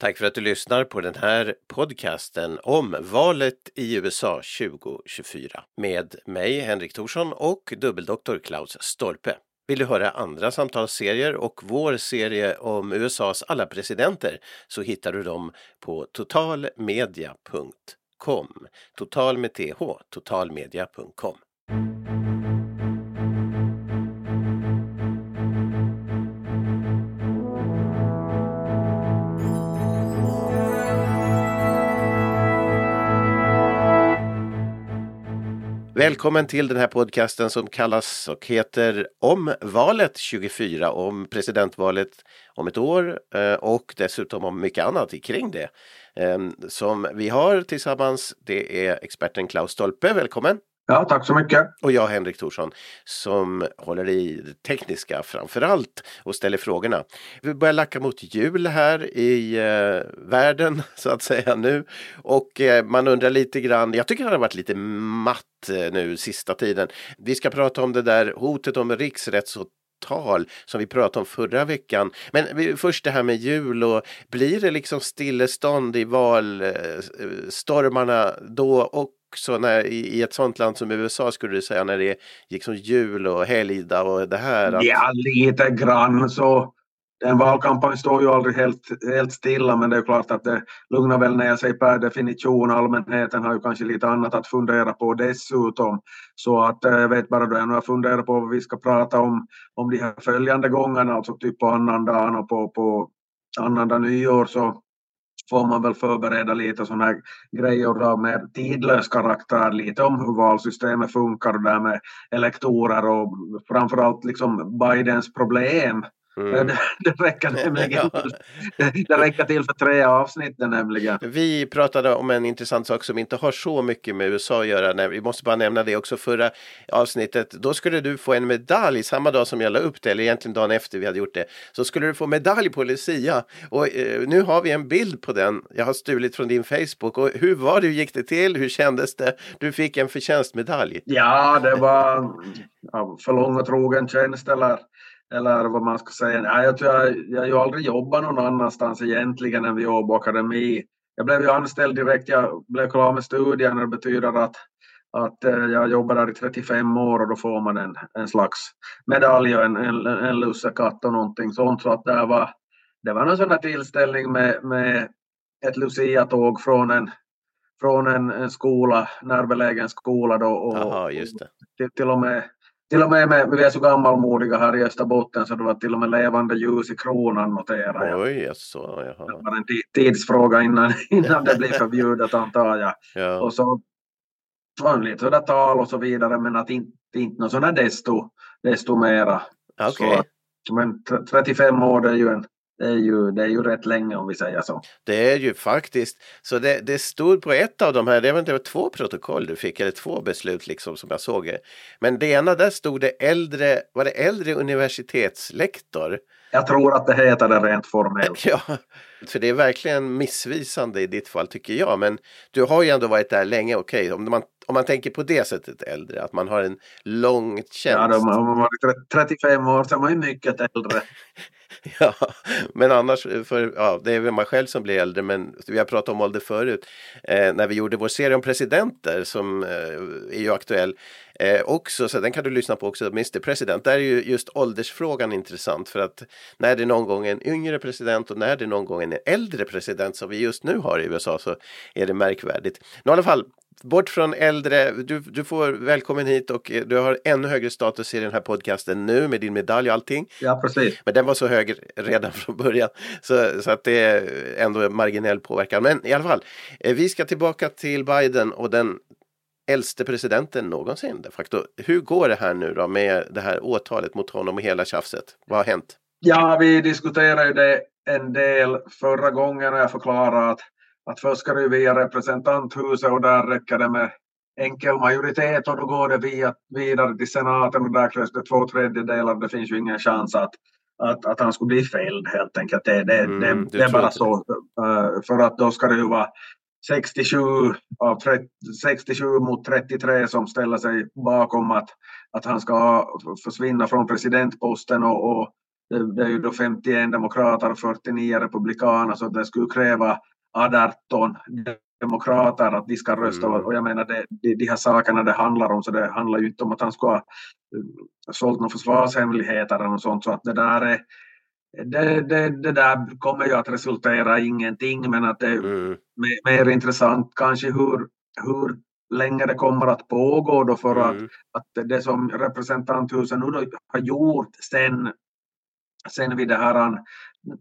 Tack för att du lyssnar på den här podcasten om valet i USA 2024 med mig Henrik Thorsson och dubbeldoktor Klaus Stolpe. Vill du höra andra samtalsserier och vår serie om USAs alla presidenter så hittar du dem på totalmedia.com. Total med th, totalmedia.com. Välkommen till den här podcasten som kallas och heter Om valet 24, om presidentvalet om ett år eh, och dessutom om mycket annat kring det. Eh, som vi har tillsammans, det är experten Klaus Stolpe, välkommen! Ja, tack så mycket. Och jag, Henrik Thorsson, som håller i det tekniska framför allt och ställer frågorna. Vi börjar lacka mot jul här i eh, världen så att säga nu. Och eh, man undrar lite grann, jag tycker det har varit lite matt eh, nu sista tiden. Vi ska prata om det där hotet om riksrättsåtal som vi pratade om förra veckan. Men först det här med jul och blir det liksom stillestånd i valstormarna eh, då och också när, i, i ett sånt land som USA skulle du säga när det är liksom jul och helgdag och det här? Att... Ja, lite grann så. En valkampanj står ju aldrig helt, helt stilla men det är klart att det lugnar väl ner sig per definition. Allmänheten har ju kanske lite annat att fundera på dessutom. Så att jag vet bara då jag nu har funderat på vad vi ska prata om, om de här följande gångerna, alltså typ på annandagen och på, på annandag nyår så får man väl förbereda lite sådana här grejer av mer tidlös karaktär, lite om hur valsystemet funkar och det med elektorer och framförallt liksom Bidens problem. Mm. Det, det, räcker nämligen det räcker till för tre avsnitt nämligen. Vi pratade om en intressant sak som inte har så mycket med USA att göra. Vi måste bara nämna det också förra avsnittet. Då skulle du få en medalj samma dag som jag la upp det, eller egentligen dagen efter vi hade gjort det. Så skulle du få medalj på Lucia. Och eh, nu har vi en bild på den. Jag har stulit från din Facebook. Och hur var det? Hur gick det till? Hur kändes det? Du fick en förtjänstmedalj. Ja, det var för lång och trogen tjänst eller eller vad man ska säga. Nej, jag, tror jag, jag har ju aldrig jobbat någon annanstans egentligen än vid Åbo Akademi. Jag blev ju anställd direkt, jag blev klar med studierna. Det betyder att, att eh, jag jobbar där i 35 år och då får man en, en slags medalj och en, en, en lussekatt och någonting sånt. Så att det var, det var en sån här tillställning med, med ett Lucia-tåg från en, från en, en skola, närbelägen skola då. Och, Aha. Till, till och med till och med, med vi är så gammalmodiga här i Österbotten så det var till och med levande ljus i kronan noterar jag. Oj, så, jaha. Det var en tidsfråga innan, innan det blir förbjudet antar jag. Ja. Och så lite sådär tal och så vidare men att inte, inte något sådär desto, desto mera. Okay. Så, men 35 år det är ju en det är, ju, det är ju rätt länge om vi säger så. Det är ju faktiskt, så det, det stod på ett av de här, det var, var två protokoll du fick, eller två beslut liksom som jag såg. Men det ena där stod det äldre, var det äldre universitetslektor? Jag tror att det heter det rent formellt. Ja, för det är verkligen missvisande i ditt fall tycker jag. Men du har ju ändå varit där länge, okej, om, man, om man tänker på det sättet äldre, att man har en lång tjänst. Ja, om man varit 35 år så är man ju mycket äldre. ja, men annars, för, ja, det är väl man själv som blir äldre, men vi har pratat om ålder förut. Eh, när vi gjorde vår serie om presidenter som eh, är ju aktuell eh, också, så den kan du lyssna på också, Mr President. Där är ju just åldersfrågan intressant för att när det är någon gång en yngre president och när det är någon gång en äldre president som vi just nu har i USA så är det märkvärdigt. Men i alla fall, bort från äldre, du, du får välkommen hit och du har ännu högre status i den här podcasten nu med din medalj och allting. Ja, precis. Men den var så hög redan från början så, så att det är ändå marginell påverkan. Men i alla fall, eh, vi ska tillbaka till Biden och den äldste presidenten någonsin de facto. Hur går det här nu då med det här åtalet mot honom och hela tjafset? Vad har hänt? Ja, vi diskuterade ju det en del förra gången och jag förklarade att att först ska det via representanthuset och där räcker det med enkel majoritet och då går det via, vidare till senaten och där krävs det två tredjedelar. Det finns ju ingen chans att, att, att han skulle bli fälld helt enkelt. Det, det, mm, det, det är bara så. Uh, för att då ska det ju vara 67, av 30, 67 mot 33 som ställer sig bakom att, att han ska försvinna från presidentposten och, och det är ju då 51 demokrater och 49 republikaner så det skulle kräva 18 demokrater att de ska rösta mm. och jag menar det, de, de här sakerna det handlar om så det handlar ju inte om att han ska ha uh, sålt några försvarshemligheter eller något sånt så att det där är det, det, det där kommer ju att resultera i ingenting men att det är mm. mer, mer intressant kanske hur, hur länge det kommer att pågå då för mm. att, att det som representanthuset nu har gjort sen, sen vid det här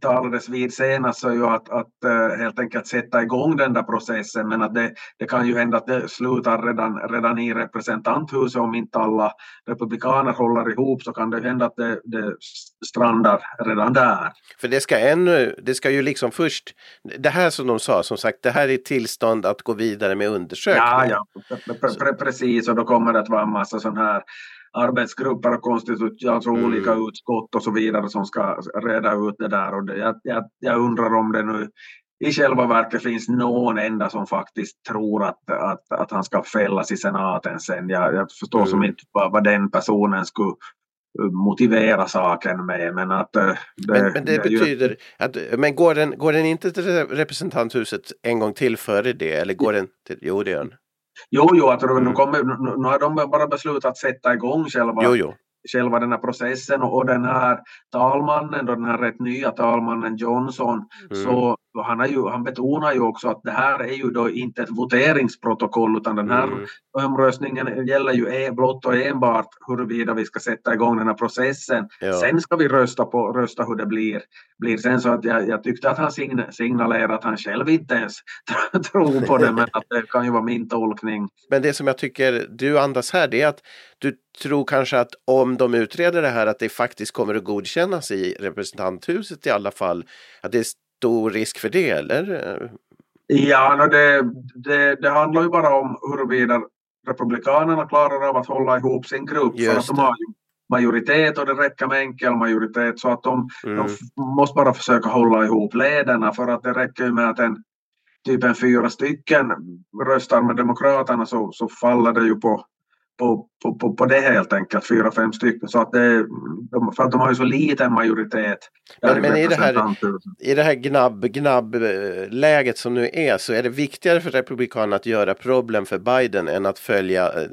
talades vid senast så ju att, att uh, helt enkelt sätta igång den där processen men att det, det kan ju hända att det slutar redan, redan i representanthuset om inte alla republikaner håller ihop så kan det hända att det, det strandar redan där. För det ska ännu, det ska ju liksom först, det här som de sa som sagt, det här är tillstånd att gå vidare med undersökning. Ja, ja, pre, pre, precis och då kommer det att vara en massa sån här arbetsgrupper och konstitution, alltså mm. olika utskott och så vidare som ska reda ut det där. Och det, jag, jag, jag undrar om det nu i själva verket finns någon enda som faktiskt tror att, att, att han ska fällas i senaten sen. Jag, jag förstår mm. som inte vad, vad den personen skulle motivera saken med. Men, att, det, men, men det, det betyder ju... att, men går den, går den inte till representanthuset en gång till före det? Eller går den till, jo det gör den. Jo, jo, att mm. nu, kommer, nu, nu har de bara beslutat att sätta igång själva, jo, jo. själva den här processen och, och den här talmannen, då den här rätt nya talmannen Johnson, mm. så han, ju, han betonar ju också att det här är ju då inte ett voteringsprotokoll utan den här mm. omröstningen gäller ju en, blott och enbart huruvida vi ska sätta igång den här processen. Ja. Sen ska vi rösta på rösta hur det blir. blir sen så att jag, jag tyckte att han signalerade att han själv inte ens tror på det men att det kan ju vara min tolkning. Men det som jag tycker du andas här det är att du tror kanske att om de utreder det här att det faktiskt kommer att godkännas i representanthuset i alla fall. Att det stor risk för det eller? Ja, det, det, det handlar ju bara om huruvida Republikanerna klarar av att hålla ihop sin grupp. Just för att de har ju majoritet och det räcker med enkel majoritet så att de, mm. de måste bara försöka hålla ihop lederna för att det räcker ju med att en typ en fyra stycken röstar med Demokraterna så, så faller det ju på på, på, på, på det helt enkelt, fyra, fem stycken. Så att det, de, för att de har ju så liten majoritet. Men, men i, det här, i det här gnabb, gnabb-läget som nu är så är det viktigare för Republikanerna att göra problem för Biden än att följa eh,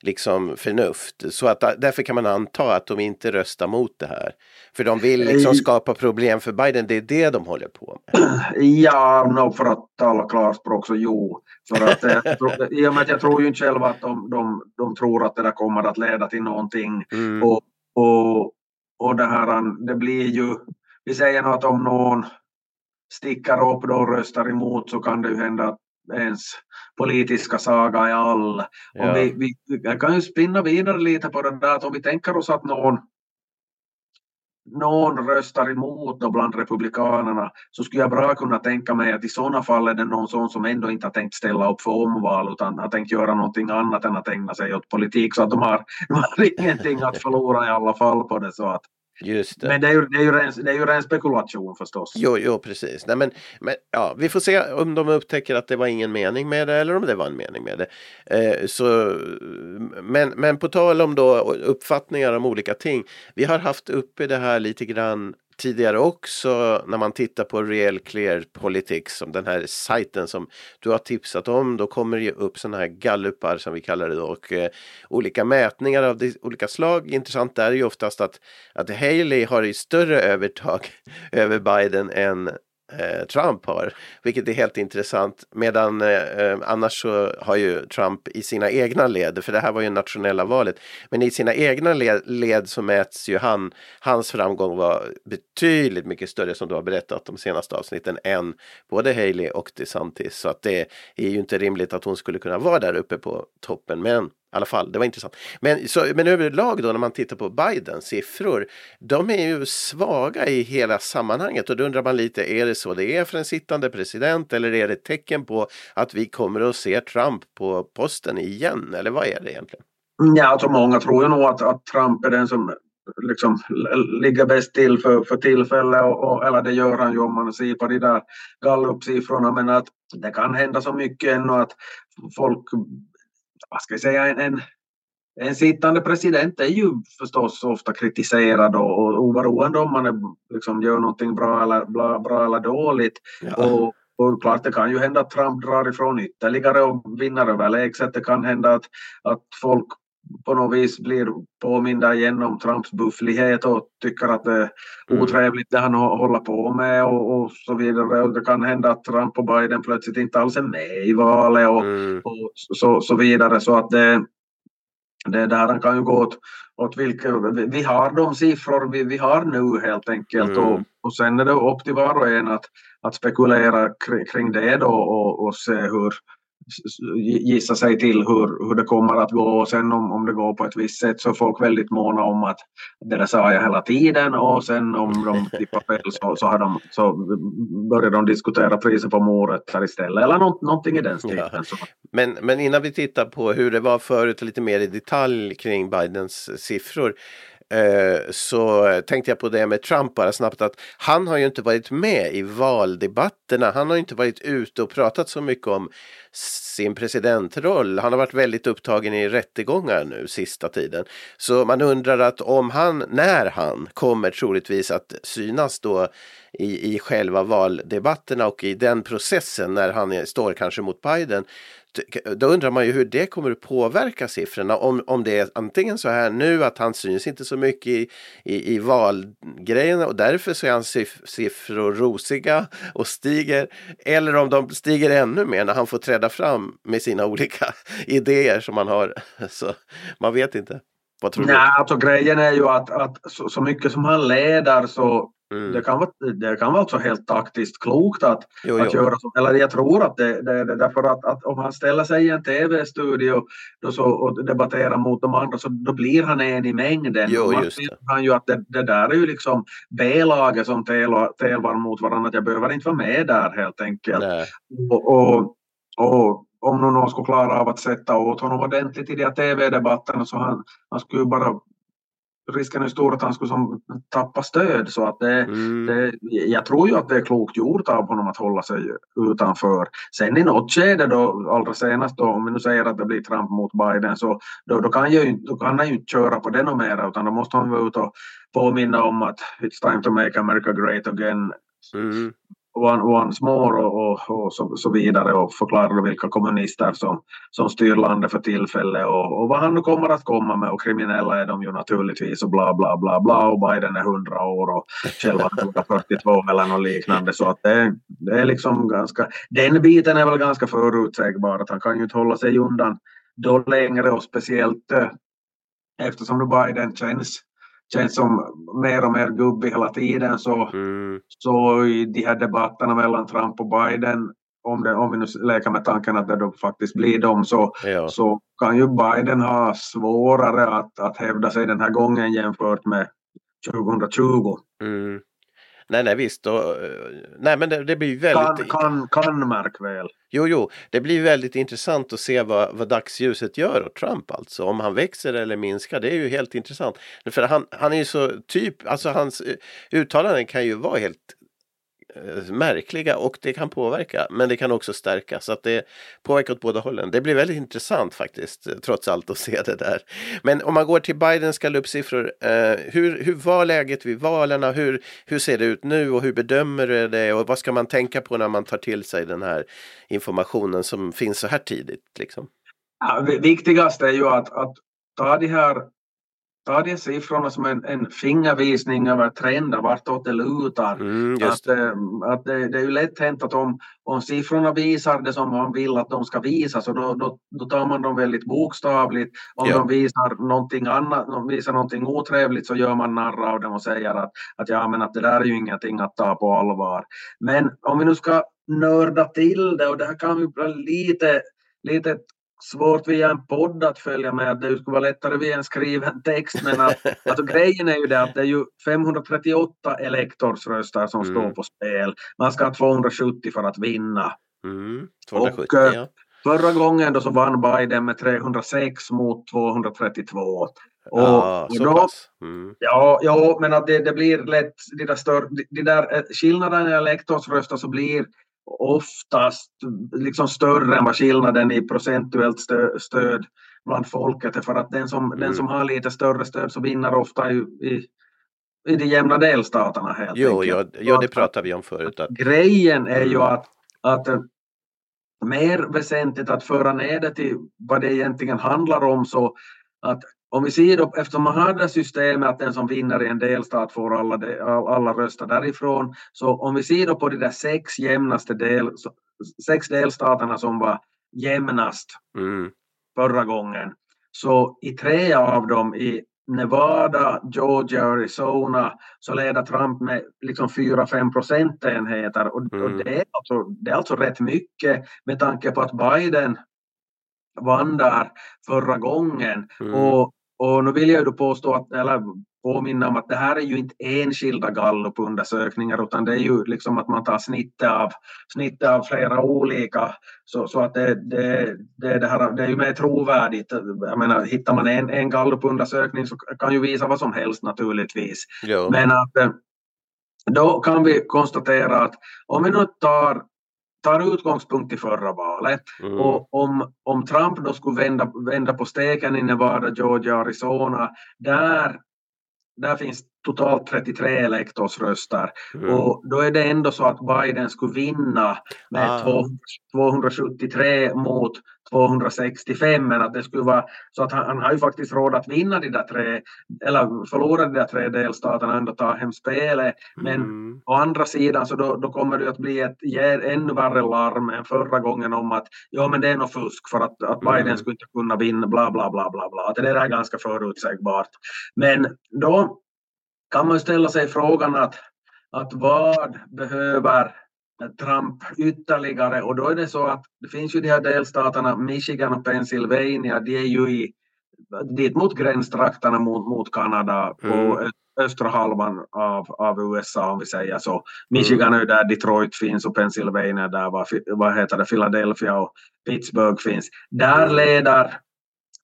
liksom förnuft. Så att därför kan man anta att de inte röstar mot det här. För de vill liksom skapa problem för Biden, det är det de håller på med. Ja, no, för att tala klarspråk så jo. För att, eh, I och med att jag tror ju inte själv att de, de, de tror att det där kommer att leda till någonting. Mm. Och, och, och det här, det blir ju, vi säger att om någon sticker upp och röstar emot så kan det ju hända att ens politiska saga är all. Ja. Och vi, vi, jag kan ju spinna vidare lite på det där att om vi tänker oss att någon någon röstar emot då bland republikanerna. Så skulle jag bra kunna tänka mig att i sådana fall är det någon sån som ändå inte har tänkt ställa upp för omval utan har tänkt göra någonting annat än att ägna sig åt politik. Så att de har, de har ingenting att förlora i alla fall på det så att Just det. Men det är, ju, det, är ju ren, det är ju ren spekulation förstås. Jo, jo precis. Nej, men, men, ja, vi får se om de upptäcker att det var ingen mening med det eller om det var en mening med det. Eh, så, men, men på tal om då uppfattningar om olika ting. Vi har haft uppe det här lite grann tidigare också när man tittar på Real Clear Politics, som den här sajten som du har tipsat om, då kommer det ju upp sådana här gallupar som vi kallar det då och eh, olika mätningar av olika slag. Intressant är ju oftast att, att Haley har ju större övertag över Biden än Eh, Trump har. Vilket är helt intressant. Medan eh, eh, annars så har ju Trump i sina egna led, för det här var ju nationella valet, men i sina egna led, led så mäts ju han, hans framgång var betydligt mycket större som du har berättat de senaste avsnitten än både Haley och DeSantis. Så att det är ju inte rimligt att hon skulle kunna vara där uppe på toppen. Men i alla fall, det var intressant. Men, så, men överlag då när man tittar på Bidens siffror, de är ju svaga i hela sammanhanget och då undrar man lite, är det så det är för en sittande president eller är det ett tecken på att vi kommer att se Trump på posten igen? Eller vad är det egentligen? Ja, alltså många tror ju nog att, att Trump är den som liksom ligger bäst till för, för tillfället, och, och, eller det gör han ju om man ser på de där gallupsiffrorna, men att det kan hända så mycket ännu att folk vad ska jag säga, en, en, en sittande president är ju förstås ofta kritiserad och, och oberoende om man är, liksom, gör någonting bra eller, bra, bra eller dåligt. Ja. Och, och klart det kan ju hända att Trump drar ifrån ytterligare och vinner överlägset. Det kan hända att, att folk på något vis blir påminda igen om Trumps bufflighet och tycker att det är mm. otrevligt det han håller på med och, och, så vidare. Och det kan hända att Trump och Biden plötsligt inte alls är med i valet och, mm. och så, så vidare. Så att det, det där kan ju gå åt, åt vilka, vi har de siffror vi, vi har nu helt enkelt mm. och, och sen är det upp till var och en att, att spekulera kring, kring det då och, och se hur, gissa sig till hur, hur det kommer att gå och sen om, om det går på ett visst sätt så är folk väldigt måna om att det där sa jag hela tiden och sen om de tippar fel så, så, har de, så börjar de diskutera priset på morötter istället eller något, någonting i den stilen. Ja. Men, men innan vi tittar på hur det var förut lite mer i detalj kring Bidens siffror Eh, så tänkte jag på det med Trump bara snabbt att han har ju inte varit med i valdebatterna. Han har inte varit ute och pratat så mycket om sin presidentroll. Han har varit väldigt upptagen i rättegångar nu sista tiden. Så man undrar att om han, när han kommer troligtvis att synas då i, i själva valdebatterna och i den processen när han står kanske mot Biden då undrar man ju hur det kommer att påverka siffrorna. Om, om det är antingen så här nu att han syns inte så mycket i, i, i valgrejerna och därför så är hans siffror rosiga och stiger. Eller om de stiger ännu mer när han får träda fram med sina olika idéer som han har. Så man vet inte. Vad tror Nej, du? Alltså, grejen är ju att, att så, så mycket som han leder så Mm. Det, kan vara, det kan vara alltså helt taktiskt klokt att, jo, att jo. göra så. Eller jag tror att det, det, det därför att, att om han ställer sig i en tv-studio så, och debatterar mot de andra så då blir han en i mängden. Jo, just. Han ju att det, det där är ju liksom B-laget som tävlar mot varandra. Att jag behöver inte vara med där helt enkelt. Och, och, och om någon skulle klara av att sätta åt honom ordentligt i de här tv-debatterna så han, han skulle bara risken är stor att han skulle som tappa stöd så att det, mm. det, jag tror ju att det är klokt gjort av honom att hålla sig utanför. Sen i något skede då, allra senast då, om vi nu säger att det blir Trump mot Biden så då, då, kan, ju, då kan han ju inte köra på det mer utan då måste han vara ute och påminna om att it's time to make America great again. Mm one, once more och, och, och så, så, vidare och förklarar vilka kommunister som, som styr landet för tillfället och, och vad han nu kommer att komma med. Och kriminella är de ju naturligtvis och bla bla bla bla. Och Biden är 100 år och själva 42 eller något liknande. Så att det, det är liksom ganska den biten är väl ganska förutsägbar att han kan ju inte hålla sig undan då längre. Och speciellt eh, eftersom nu Biden känns känns som mer och mer gubbig hela tiden så, mm. så i de här debatterna mellan Trump och Biden om, det, om vi nu leker med tanken att det då faktiskt blir dem så, ja. så kan ju Biden ha svårare att, att hävda sig den här gången jämfört med 2020. Mm. Nej, nej visst. Och, nej, men det, det blir väldigt... Kan, kan, kan märk väl. Jo, jo, det blir väldigt intressant att se vad, vad dagsljuset gör åt Trump alltså. Om han växer eller minskar, det är ju helt intressant. För han, han är ju så typ, alltså hans eh, uttalanden kan ju vara helt Eh, Eh, märkliga och det kan påverka men det kan också stärka så att det påverkar åt båda hållen. Det blir väldigt intressant faktiskt eh, trots allt att se det där. Men om man går till Bidens gallupsiffror, eh, hur, hur var läget vid valen? Hur, hur ser det ut nu och hur bedömer du det och vad ska man tänka på när man tar till sig den här informationen som finns så här tidigt? Liksom? Ja, viktigast är ju att, att ta de här ta de siffrorna som en, en fingervisning över trender, vartåt det lutar. Mm, att, det. Eh, att det, det, är ju lätt hänt att om, om siffrorna visar det som man vill att de ska visa så då, då, då tar man dem väldigt bokstavligt. Om ja. de visar någonting annat, de visar någonting otrevligt så gör man narr av dem och säger att, att ja men att det där är ju ingenting att ta på allvar. Men om vi nu ska nörda till det och det här kan ju bli lite lite svårt via en podd att följa med, det skulle vara lättare via en skriven text. Men att, alltså, grejen är ju det att det är ju 538 elektorsröster som mm. står på spel. Man ska ha 270 för att vinna. Mm. 270, och, eh, ja. Förra gången då så vann Biden med 306 mot 232. Och, ah, och då, mm. ja, ja, men att det, det blir lätt, de där, stör, de där eh, skillnaderna i elektorsröster så blir oftast liksom större än vad skillnaden i procentuellt stöd bland folket. För att den som, mm. den som har lite större stöd så vinner ofta i, i, i de jämna delstaterna helt jo, enkelt. Jo, jo, det pratade vi om förut. Att... Grejen är ju att, att mer väsentligt att föra ner det till vad det egentligen handlar om så att om vi ser då, eftersom man har det systemet att den som vinner i en delstat får alla, alla röster därifrån, så om vi ser då på de där sex jämnaste del, sex delstaterna som var jämnast mm. förra gången, så i tre av dem, i Nevada, Georgia och Arizona så leder Trump med liksom 4-5 procentenheter och, mm. och det, är alltså, det är alltså rätt mycket med tanke på att Biden vann där förra gången. Mm. Och, och nu vill jag ju påstå att, eller påminna om att det här är ju inte enskilda gallupundersökningar utan det är ju liksom att man tar snittet av, snittet av flera olika så, så att det, det, det, det, här, det är ju mer trovärdigt. Jag menar, hittar man en, en gallupundersökning så kan ju visa vad som helst naturligtvis. Jo. Men att eh, då kan vi konstatera att om vi nu tar tar utgångspunkt i förra valet mm. och om, om Trump då skulle vända, vända på steken i Nevada, Georgia, Arizona, där där finns totalt 33 elektorsröster mm. och då är det ändå så att Biden skulle vinna med ah. 273 mot 265 men att det skulle vara så att han, han, har ju faktiskt råd att vinna de där tre eller förlora de där tre delstaterna och ändå ta hem spelet men mm. å andra sidan så då, då kommer det att bli ett ännu värre larm än förra gången om att ja men det är nog fusk för att, att Biden mm. skulle inte kunna vinna bla bla bla bla bla att det är ganska förutsägbart men då kan man ställa sig frågan att, att vad behöver Trump ytterligare och då är det så att det finns ju de här delstaterna Michigan och Pennsylvania, de är ju i, dit mot gränstrakterna mot, mot Kanada på mm. östra halvan av, av USA om vi säger så. Michigan mm. är där Detroit finns och Pennsylvania där vad, vad heter det, Philadelphia och Pittsburgh finns. Där mm. leder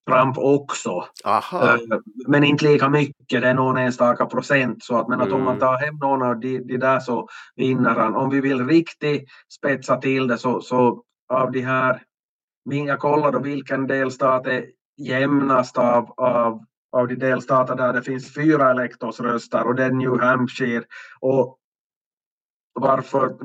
Trump också. Aha. Eh, men inte lika mycket, det är någon enstaka procent. Så att, men att mm. om man mm. tar hem någon av de, de där så vinner han. Om vi vill riktigt spetsa till det så, så av de här, jag kollade vilken delstat är jämnast av, av, av de delstater där det finns fyra elektorsröster och det är New Hampshire. Och varför,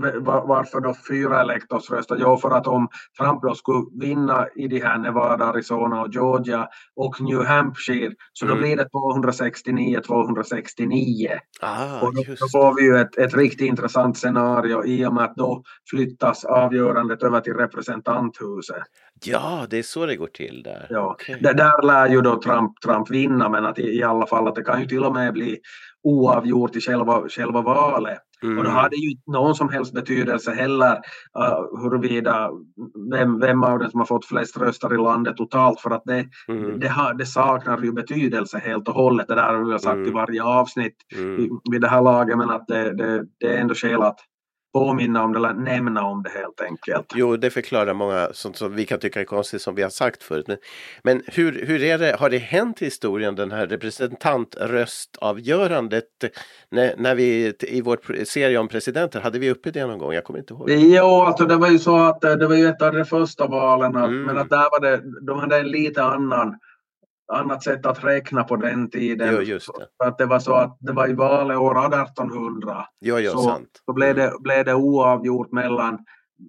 varför då fyra elektorsröster? Jo, för att om Trump då skulle vinna i de här Nevada, Arizona och Georgia och New Hampshire så då mm. blir det 269-269. Ah, och då, då, får vi ju ett, ett riktigt intressant scenario i och med att då flyttas avgörandet över till representanthuset. Ja, det är så det går till där. Ja, okay. det där lär ju då Trump, Trump vinna men att i, i alla fall att det kan ju till och med bli oavgjort i själva, själva valet. Mm. Och då har det ju inte någon som helst betydelse heller uh, huruvida vem, vem av dem som har fått flest röster i landet totalt för att det, mm. det, har, det saknar ju betydelse helt och hållet. Det där har vi sagt mm. i varje avsnitt mm. vid det här laget men att det, det, det är ändå skäl att påminna om det eller nämna om det helt enkelt. Jo, det förklarar många sånt som vi kan tycka är konstigt som vi har sagt förut. Men, men hur, hur är det, har det hänt i historien den här representantröstavgörandet när, när vi i vår serie om presidenter, hade vi uppe det någon gång? Jag kommer inte ihåg. Jo, alltså det var ju så att det var ju ett av de första valen, mm. men att där var det, de hade en lite annan annat sätt att räkna på den tiden. Jo. För att det var så att det var i valår 1800. Jo, jo, så, sant. så blev det, blev det oavgjort mellan,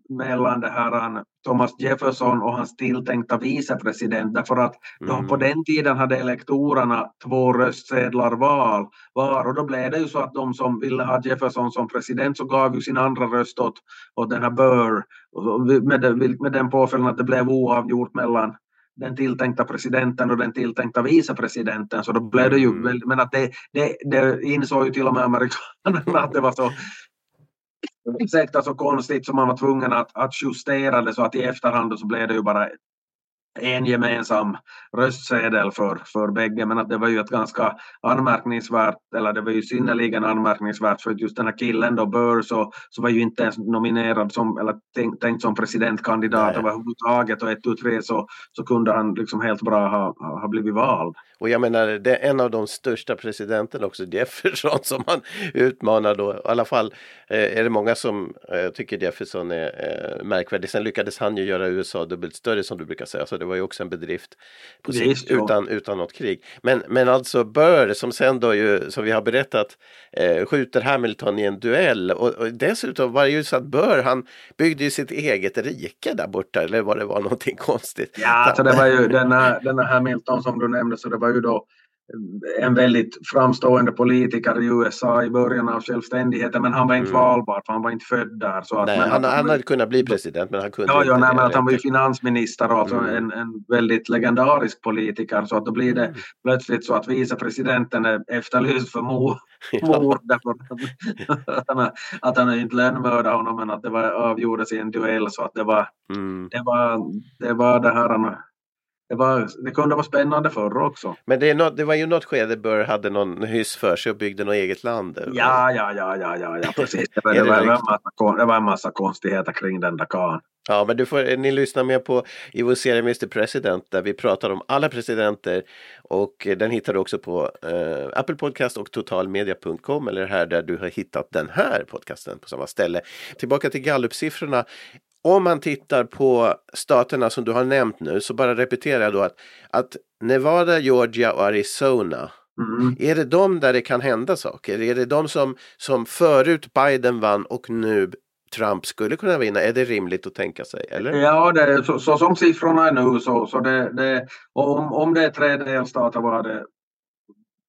mellan det här Thomas Jefferson och hans tilltänkta vicepresident därför att mm. på den tiden hade elektorerna två röstsedlar var, var och då blev det ju så att de som ville ha Jefferson som president så gav ju sin andra röst åt, åt den här Burr med, med den påföljden att det blev oavgjort mellan den tilltänkta presidenten och den tilltänkta vicepresidenten så då blev det ju, mm. men att det, det, det insåg ju till och med amerikanerna att det var så ursäkta så konstigt så man var tvungen att, att justera det så att i efterhand så blev det ju bara en gemensam röstsedel för, för bägge men att det var ju ett ganska anmärkningsvärt eller det var ju synnerligen anmärkningsvärt för just den här killen då Burr så, så var ju inte ens nominerad som eller tänkt, tänkt som presidentkandidat överhuvudtaget och ett ut tre så, så kunde han liksom helt bra ha, ha blivit vald. Och jag menar, det är en av de största presidenterna också, Jefferson, som han utmanar då. I alla fall eh, är det många som eh, tycker Jefferson är eh, märkvärdig. Sen lyckades han ju göra USA dubbelt större som du brukar säga, så det var ju också en bedrift på sitt, utan, utan något krig. Men, men alltså Burr, som sen då ju, som vi har berättat, eh, skjuter Hamilton i en duell. Och, och dessutom var det ju så att Burr, han byggde ju sitt eget rike där borta, eller vad det var någonting konstigt. Ja, alltså det var ju denna, denna Hamilton som du nämnde, så det var ju då en väldigt framstående politiker i USA i början av självständigheten men han var inte mm. valbar för han var inte född där. Så att, nej, han, han hade kunnat bli president men han kunde ja, inte. Ja, nej, men att han var ju finansminister och alltså mm. en, en väldigt legendarisk politiker så att då blir det mm. plötsligt så att vicepresidenten är efterlyst för mord. därför att, han, att han inte lönnmördade honom men att det var, avgjordes i en duell så att det var, mm. det var, det var det här det, var, det kunde vara spännande förr också. Men det, något, det var ju något skede Burr hade någon hyss för sig och byggde något eget land. Ja, ja, ja, ja, ja, ja precis. Det var, det, var, en massa, det var en massa konstigheter kring den där karln. Ja, men du får, ni lyssnar med på i vår serie Mr President där vi pratar om alla presidenter och den hittar du också på eh, Apple Podcast och totalmedia.com eller här där du har hittat den här podcasten på samma ställe. Tillbaka till gallupsiffrorna om man tittar på staterna som du har nämnt nu så bara repeterar jag då att, att Nevada, Georgia och Arizona Mm. Är det de där det kan hända saker? Är det de som, som förut Biden vann och nu Trump skulle kunna vinna? Är det rimligt att tänka sig? Eller? Ja, det, så, så som siffrorna är nu så, så det, det, om, om det är tre delstater var det,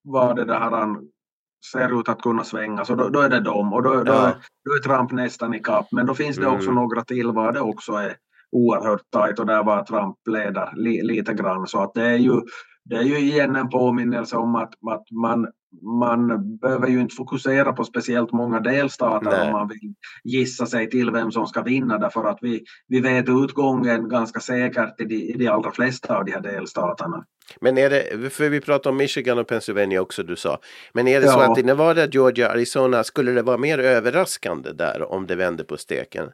var det där han ser ut att kunna svänga så då, då är det dem och då, ja. då, då, är Trump nästan i kapp. Men då finns det också mm. några till var det också är oerhört tajt och där var Trump leder li, lite grann så att det är ju det är ju igen en påminnelse om att, att man, man behöver ju inte fokusera på speciellt många delstater Nej. om man vill gissa sig till vem som ska vinna därför att vi, vi vet utgången ganska säkert i de, i de allra flesta av de här delstaterna. Men är det, för vi pratade om Michigan och Pennsylvania också du sa. Men är det ja. så att i Nevada, Georgia, Arizona skulle det vara mer överraskande där om det vänder på steken?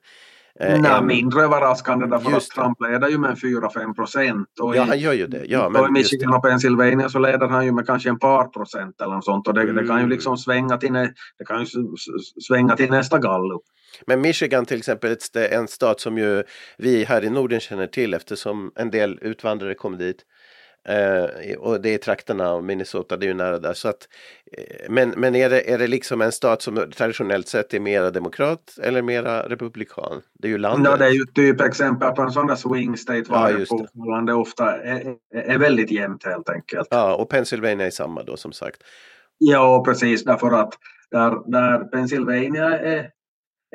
Eh, Nej, mindre överraskande därför att Trump leder ju med 4-5 procent. Ja, han gör ju det. Ja, men och i Michigan och Pennsylvania så leder han ju med kanske en par procent eller något sånt och det, mm. det kan ju mm. liksom svänga till, det kan ju svänga till nästa gallup. Men Michigan till exempel, är en stat som ju vi här i Norden känner till eftersom en del utvandrare kom dit. Eh, och det är trakterna av Minnesota, det är ju nära där. Så att, eh, men men är, det, är det liksom en stat som traditionellt sett är mera demokrat eller mera republikan? Det är ju landet. Ja, det är ju typ exempel på en sån där swing state var ja, det. det ofta är, är väldigt jämnt helt enkelt. Ja, och Pennsylvania är samma då som sagt. Ja, precis därför att där, där Pennsylvania är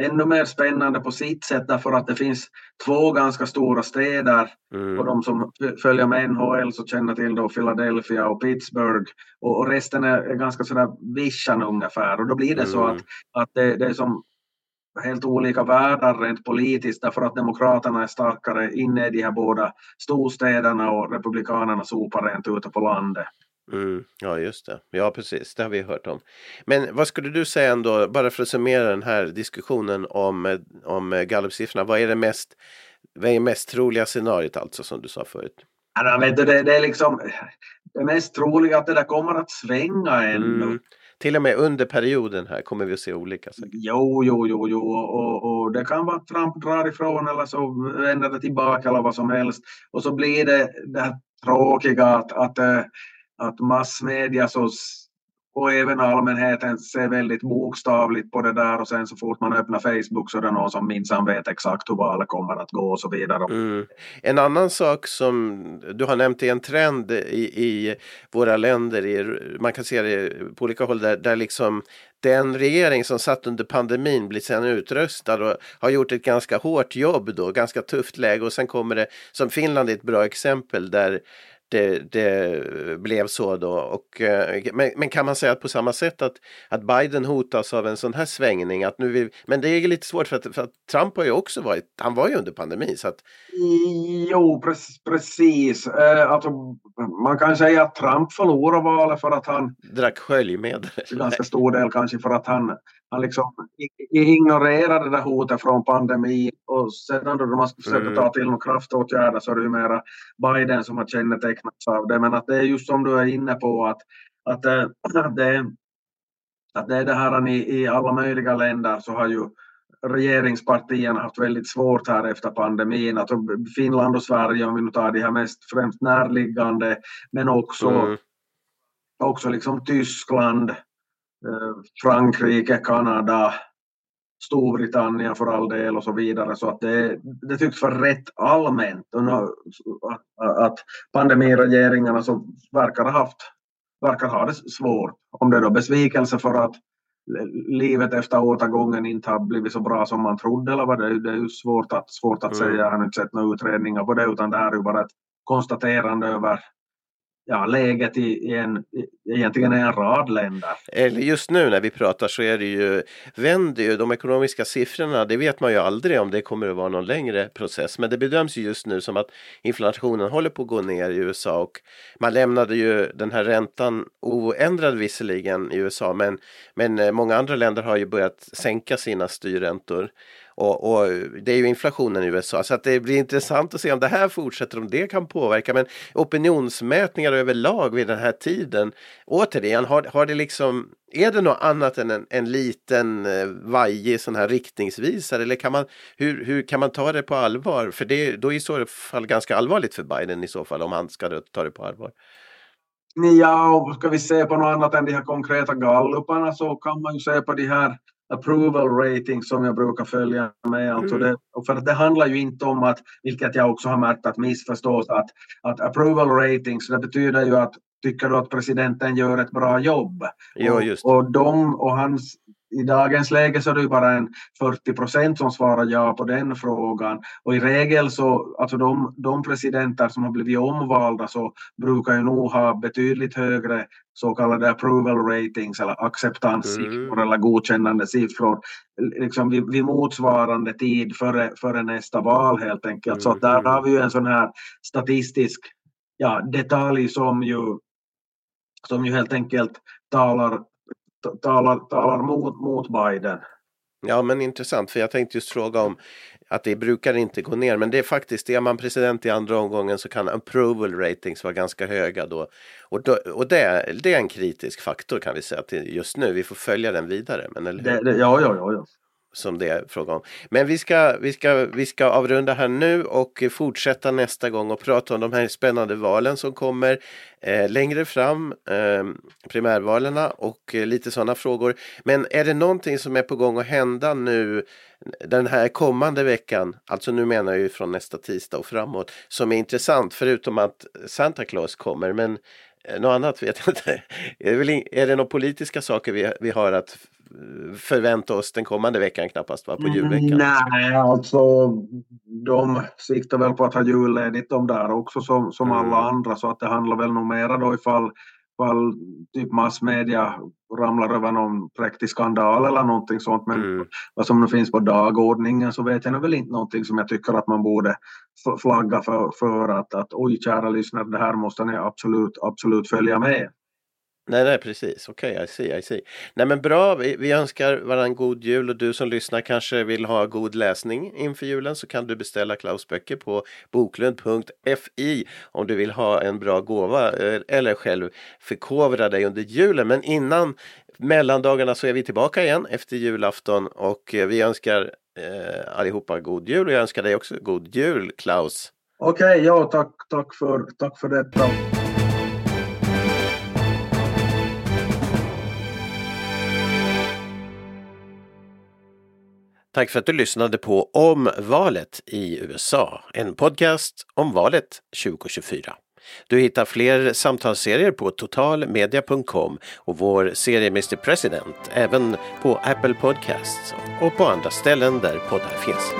ännu mer spännande på sitt sätt därför att det finns två ganska stora städer mm. och de som följer med NHL så känner till då Philadelphia och Pittsburgh och, och resten är, ganska sådär vischan ungefär och då blir det mm. så att, att det, det är som helt olika världar rent politiskt därför att demokraterna är starkare inne i de här båda storstäderna och republikanerna sopar rent ute på landet. Mm, ja, just det. Ja, precis. Det har vi hört om. Men vad skulle du säga ändå, bara för att summera den här diskussionen om, om gallupsiffrorna. Vad är det mest, vad är mest troliga scenariot alltså som du sa förut? Ja, vet du, det, det är liksom det mest troliga att det där kommer att svänga ännu. Mm. Till och med under perioden här kommer vi att se olika saker. Jo, jo, jo, jo. Och, och det kan vara att Trump drar ifrån eller så vänder det tillbaka eller vad som helst. Och så blir det det här tråkiga att, att eh, att massmedia så, och även allmänheten ser väldigt bokstavligt på det där och sen så fort man öppnar Facebook så är det någon som minsann vet exakt hur valet kommer att gå och så vidare. Mm. En annan sak som du har nämnt är en trend i, i våra länder, i, man kan se det på olika håll där, där liksom den regering som satt under pandemin blir sen utröstad och har gjort ett ganska hårt jobb då, ganska tufft läge och sen kommer det, som Finland är ett bra exempel där det, det, blev så då. Och, eh, men, men, kan man säga att på samma sätt att, att Biden hotas av en sån här svängning? Att nu vill, men det är lite svårt för att, för att Trump har ju också varit, han var ju under pandemin. Så att... Jo, precis. Eh, alltså, man kan säga att Trump förlorade valet för att han drack sköljmedel. Ganska stor del kanske för att han, han liksom ignorera det där hotet från pandemin och sedan då man ska försöka mm. ta till några kraftåtgärder så är det ju mera Biden som har kännetecknats av det. Men att det är just som du är inne på att, att, det, att, det, att det är det här i, i alla möjliga länder så har ju regeringspartierna haft väldigt svårt här efter pandemin. Att Finland och Sverige, om vi nu tar de här mest främst närliggande, men också, mm. också liksom Tyskland, eh, Frankrike, Kanada, Storbritannien för all del och så vidare. Så att det, det tycks vara rätt allmänt att, pandemiregeringarna så verkar ha haft verkar ha det svårt. Om det är då besvikelse för att livet efter återgången inte har blivit så bra som man trodde eller vad det, det är ju svårt att, svårt att mm. säga. Jag har inte sett några utredningar på det utan det här är ju bara ett konstaterande över ja, läget i, i en, egentligen i en rad länder. Eller just nu när vi pratar så är det ju, vänder ju de ekonomiska siffrorna, det vet man ju aldrig om det kommer att vara någon längre process. Men det bedöms ju just nu som att inflationen håller på att gå ner i USA och man lämnade ju den här räntan oändrad visserligen i USA men, men eh, många andra länder har ju börjat sänka sina styrräntor. Och, och, det är ju inflationen i USA så att det blir intressant att se om det här fortsätter, om det kan påverka. Men opinionsmätningar överlag vid den här tiden, återigen, har, har det liksom är det något annat än en, en liten eh, vajig sån här riktningsvisare eller kan man, hur, hur kan man ta det på allvar? För det då är i så fall ganska allvarligt för Biden i så fall om han ska ta det på allvar. Ja, och ska vi se på något annat än de här konkreta galluparna så kan man ju se på de här approval rating som jag brukar följa med. Alltså mm. det, för det handlar ju inte om att, vilket jag också har märkt att missförstås, att, att approval ratings det betyder ju att tycker du att presidenten gör ett bra jobb? Jo, just. Och, och, de, och hans i dagens läge så är det ju bara en 40 procent som svarar ja på den frågan. Och i regel så, alltså de, de presidenter som har blivit omvalda så brukar ju nog ha betydligt högre så kallade approval ratings eller acceptanssiffror mm. eller godkännande siffror liksom vid, vid motsvarande tid före, före nästa val helt enkelt. Mm. Så där har vi ju en sån här statistisk ja, detalj som ju, som ju helt enkelt talar talar, talar mot, mot Biden. Ja men intressant för jag tänkte just fråga om att det brukar inte gå ner men det är faktiskt, är man president i andra omgången så kan approval ratings vara ganska höga då. Och, då, och det, det är en kritisk faktor kan vi säga till just nu, vi får följa den vidare. Men, eller hur? Det, det, ja, ja, ja, ja som det är fråga om. Men vi ska, vi, ska, vi ska avrunda här nu och fortsätta nästa gång och prata om de här spännande valen som kommer eh, längre fram, eh, primärvalen och eh, lite sådana frågor. Men är det någonting som är på gång att hända nu den här kommande veckan, alltså nu menar jag ju från nästa tisdag och framåt, som är intressant förutom att Santa Claus kommer. Men eh, något annat vet jag inte. Är det, väl, är det några politiska saker vi, vi har att förvänta oss den kommande veckan knappast, va? på julveckan? Nej, alltså de siktar väl på att ha julledigt de där också som, som mm. alla andra så att det handlar väl nog mera då ifall, ifall typ massmedia ramlar över någon präktig skandal eller någonting sånt men mm. vad som nu finns på dagordningen så vet jag väl inte någonting som jag tycker att man borde flagga för, för att, att oj kära lyssnare det här måste ni absolut, absolut följa med. Nej, nej precis. Okej, okay, I see, I see. Nej men bra, vi, vi önskar varandra god jul och du som lyssnar kanske vill ha god läsning inför julen så kan du beställa Klaus böcker på boklund.fi om du vill ha en bra gåva eh, eller själv förkovra dig under julen. Men innan mellandagarna så är vi tillbaka igen efter julafton och eh, vi önskar eh, allihopa god jul och jag önskar dig också god jul Klaus. Okej, okay, ja tack, tack, för, tack för detta. Tack för att du lyssnade på Om valet i USA, en podcast om valet 2024. Du hittar fler samtalsserier på totalmedia.com och vår serie Mr President även på Apple Podcasts och på andra ställen där poddar finns.